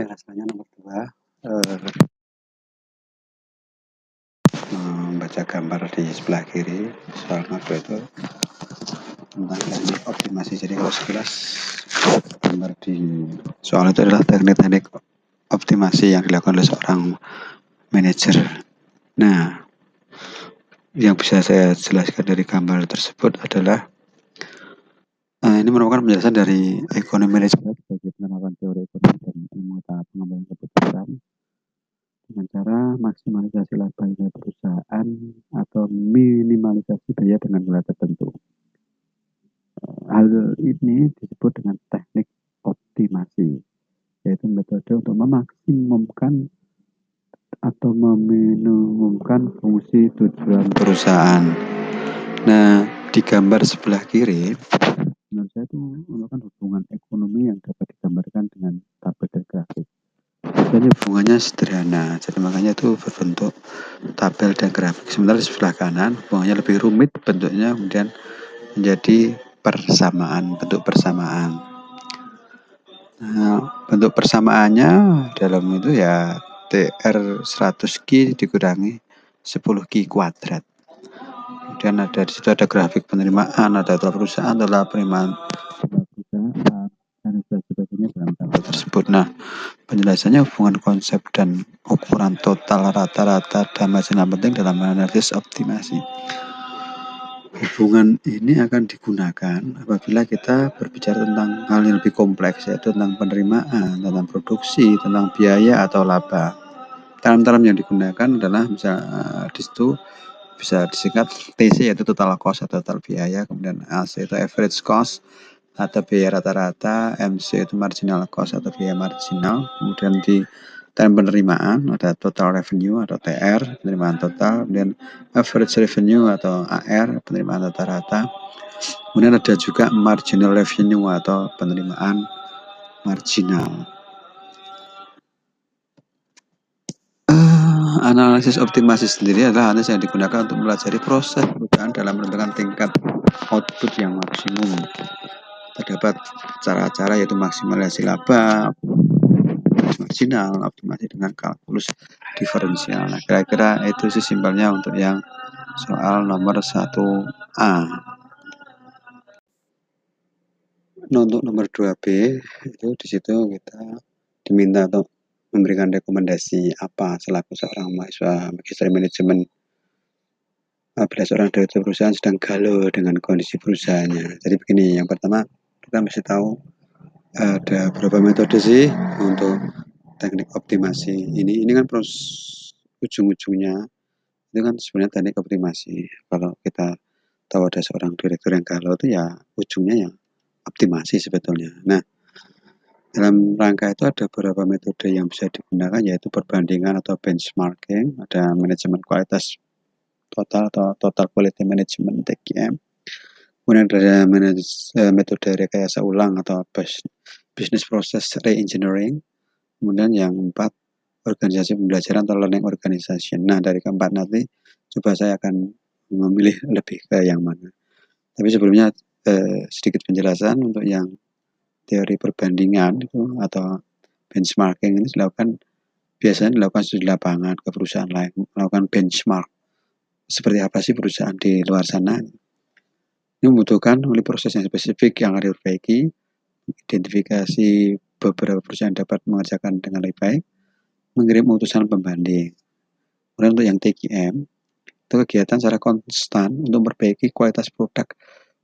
Oke, rasanya nomor dua, eh, membaca gambar di sebelah kiri soal makro itu tentang teknik optimasi. Jadi kalau sekilas gambar di soal itu adalah teknik-teknik optimasi yang dilakukan oleh seorang manajer. Nah, yang bisa saya jelaskan dari gambar tersebut adalah uh, ini merupakan penjelasan dari ekonomi manajemen sebagai penerapan teori ekonomi ilmu pengembangan keputusan dengan cara maksimalisasi laba perusahaan atau minimalisasi biaya dengan nilai tertentu. Hal ini disebut dengan teknik optimasi, yaitu metode untuk memaksimumkan atau meminimumkan fungsi tujuan perusahaan. Nah, di gambar sebelah kiri, menurut saya itu merupakan hubungan ekonomi yang dapat digambarkan dengan. Jadi hubungannya sederhana, jadi makanya itu berbentuk tabel dan grafik. Sementara di sebelah kanan hubungannya lebih rumit bentuknya, kemudian menjadi persamaan, bentuk persamaan. Nah, bentuk persamaannya dalam itu ya TR 100Q dikurangi 10Q kuadrat. Kemudian ada di situ ada grafik penerimaan, ada total perusahaan, total penerimaan dan sebagainya dalam tabel tersebut. Nah, penjelasannya hubungan konsep dan ukuran total rata-rata dan marginal penting dalam analisis optimasi. Hubungan ini akan digunakan apabila kita berbicara tentang hal yang lebih kompleks, yaitu tentang penerimaan, tentang produksi, tentang biaya atau laba. Term-term yang digunakan adalah bisa uh, di situ bisa disingkat TC yaitu total cost atau total biaya, kemudian AC itu average cost atau biaya rata-rata, MC itu marginal cost atau biaya marginal, kemudian di term penerimaan ada total revenue atau TR penerimaan total. Kemudian average revenue atau AR penerimaan rata-rata. Kemudian ada juga marginal revenue atau penerimaan marginal. Uh, analisis optimasi sendiri adalah analisis yang digunakan untuk melajari proses perusahaan dalam menentukan tingkat output yang maksimum terdapat cara-cara yaitu maksimalisasi laba marginal optimasi dengan kalkulus diferensial. Nah, kira-kira itu sih simpelnya untuk yang soal nomor 1A. Nah, untuk nomor 2B itu di situ kita diminta untuk memberikan rekomendasi apa selaku seorang mahasiswa magister manajemen apabila seorang direktur perusahaan sedang galau dengan kondisi perusahaannya. Jadi begini, yang pertama kita mesti tahu ada berapa metode sih untuk teknik optimasi ini. Ini kan proses ujung-ujungnya. Itu kan sebenarnya teknik optimasi. Kalau kita tahu ada seorang direktur yang galau itu ya ujungnya yang optimasi sebetulnya. Nah dalam rangka itu ada beberapa metode yang bisa digunakan yaitu perbandingan atau benchmarking. Ada manajemen kualitas total atau total quality management TQM kemudian ada eh, metode rekayasa ulang atau business process re-engineering Kemudian yang empat, organisasi pembelajaran atau learning organization. Nah, dari keempat nanti coba saya akan memilih lebih ke yang mana. Tapi sebelumnya eh, sedikit penjelasan untuk yang teori perbandingan itu atau benchmarking ini dilakukan biasanya dilakukan di lapangan ke perusahaan lain melakukan benchmark seperti apa sih perusahaan di luar sana ini membutuhkan oleh proses yang spesifik yang harus diperbaiki identifikasi beberapa perusahaan dapat mengerjakan dengan lebih baik, mengirim utusan pembanding. Kemudian untuk yang TGM, itu kegiatan secara konstan untuk memperbaiki kualitas produk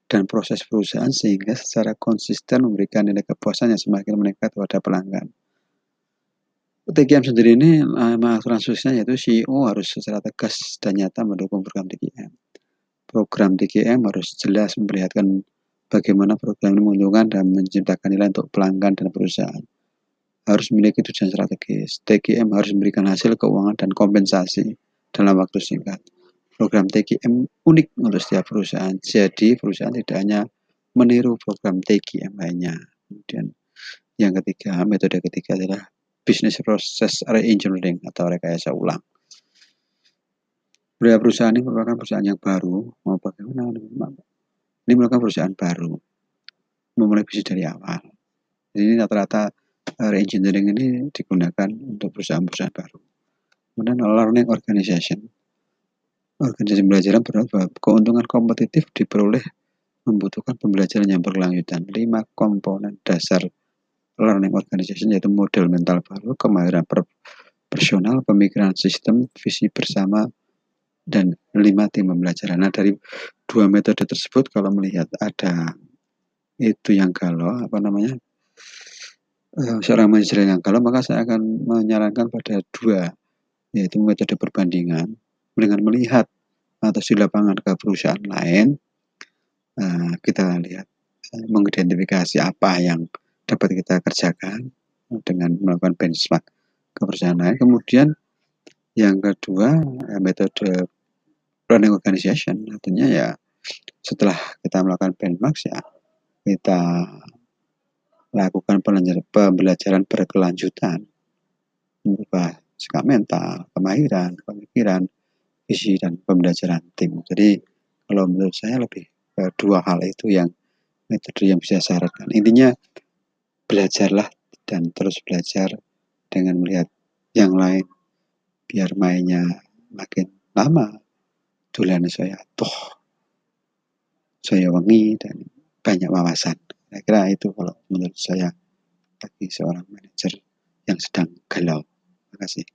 dan proses perusahaan sehingga secara konsisten memberikan nilai kepuasan yang semakin meningkat kepada pelanggan. TGM sendiri ini aturan suksesnya yaitu CEO harus secara tegas dan nyata mendukung program TGM. Program TGM harus jelas memperlihatkan bagaimana program ini menguntungkan dan menciptakan nilai untuk pelanggan dan perusahaan. Harus memiliki tujuan strategis. TGM harus memberikan hasil keuangan dan kompensasi dalam waktu singkat. Program TGM unik untuk setiap perusahaan. Jadi perusahaan tidak hanya meniru program TGM lainnya. Kemudian yang ketiga, metode ketiga adalah business process re-engineering atau rekayasa ulang. Budaya perusahaan ini merupakan perusahaan yang baru, mau bagaimana ini merupakan perusahaan baru memulai bisnis dari awal jadi ini rata-rata reengineering ini digunakan untuk perusahaan-perusahaan baru. Kemudian learning organization. Organisasi pembelajaran bahwa keuntungan kompetitif diperoleh membutuhkan pembelajaran yang berkelanjutan. Lima komponen dasar learning organization yaitu model mental baru, kemahiran personal, pemikiran sistem, visi bersama, dan lima tim pembelajaran. Nah dari dua metode tersebut kalau melihat ada itu yang galau apa namanya uh, seorang manajer yang galau maka saya akan menyarankan pada dua yaitu metode perbandingan dengan melihat atau di lapangan ke perusahaan lain uh, kita lihat uh, mengidentifikasi apa yang dapat kita kerjakan dengan melakukan benchmark ke perusahaan lain kemudian yang kedua metode planning organization artinya ya setelah kita melakukan benchmark ya kita lakukan pembelajaran berkelanjutan berupa sikap mental, kemahiran, pemikiran, visi dan pembelajaran tim. Jadi kalau menurut saya lebih eh, dua hal itu yang metode yang bisa saya sarankan. Intinya belajarlah dan terus belajar dengan melihat yang lain biar mainnya makin lama tulen saya toh saya wangi dan banyak wawasan. Saya kira itu kalau menurut saya bagi seorang manajer yang sedang galau. Terima kasih.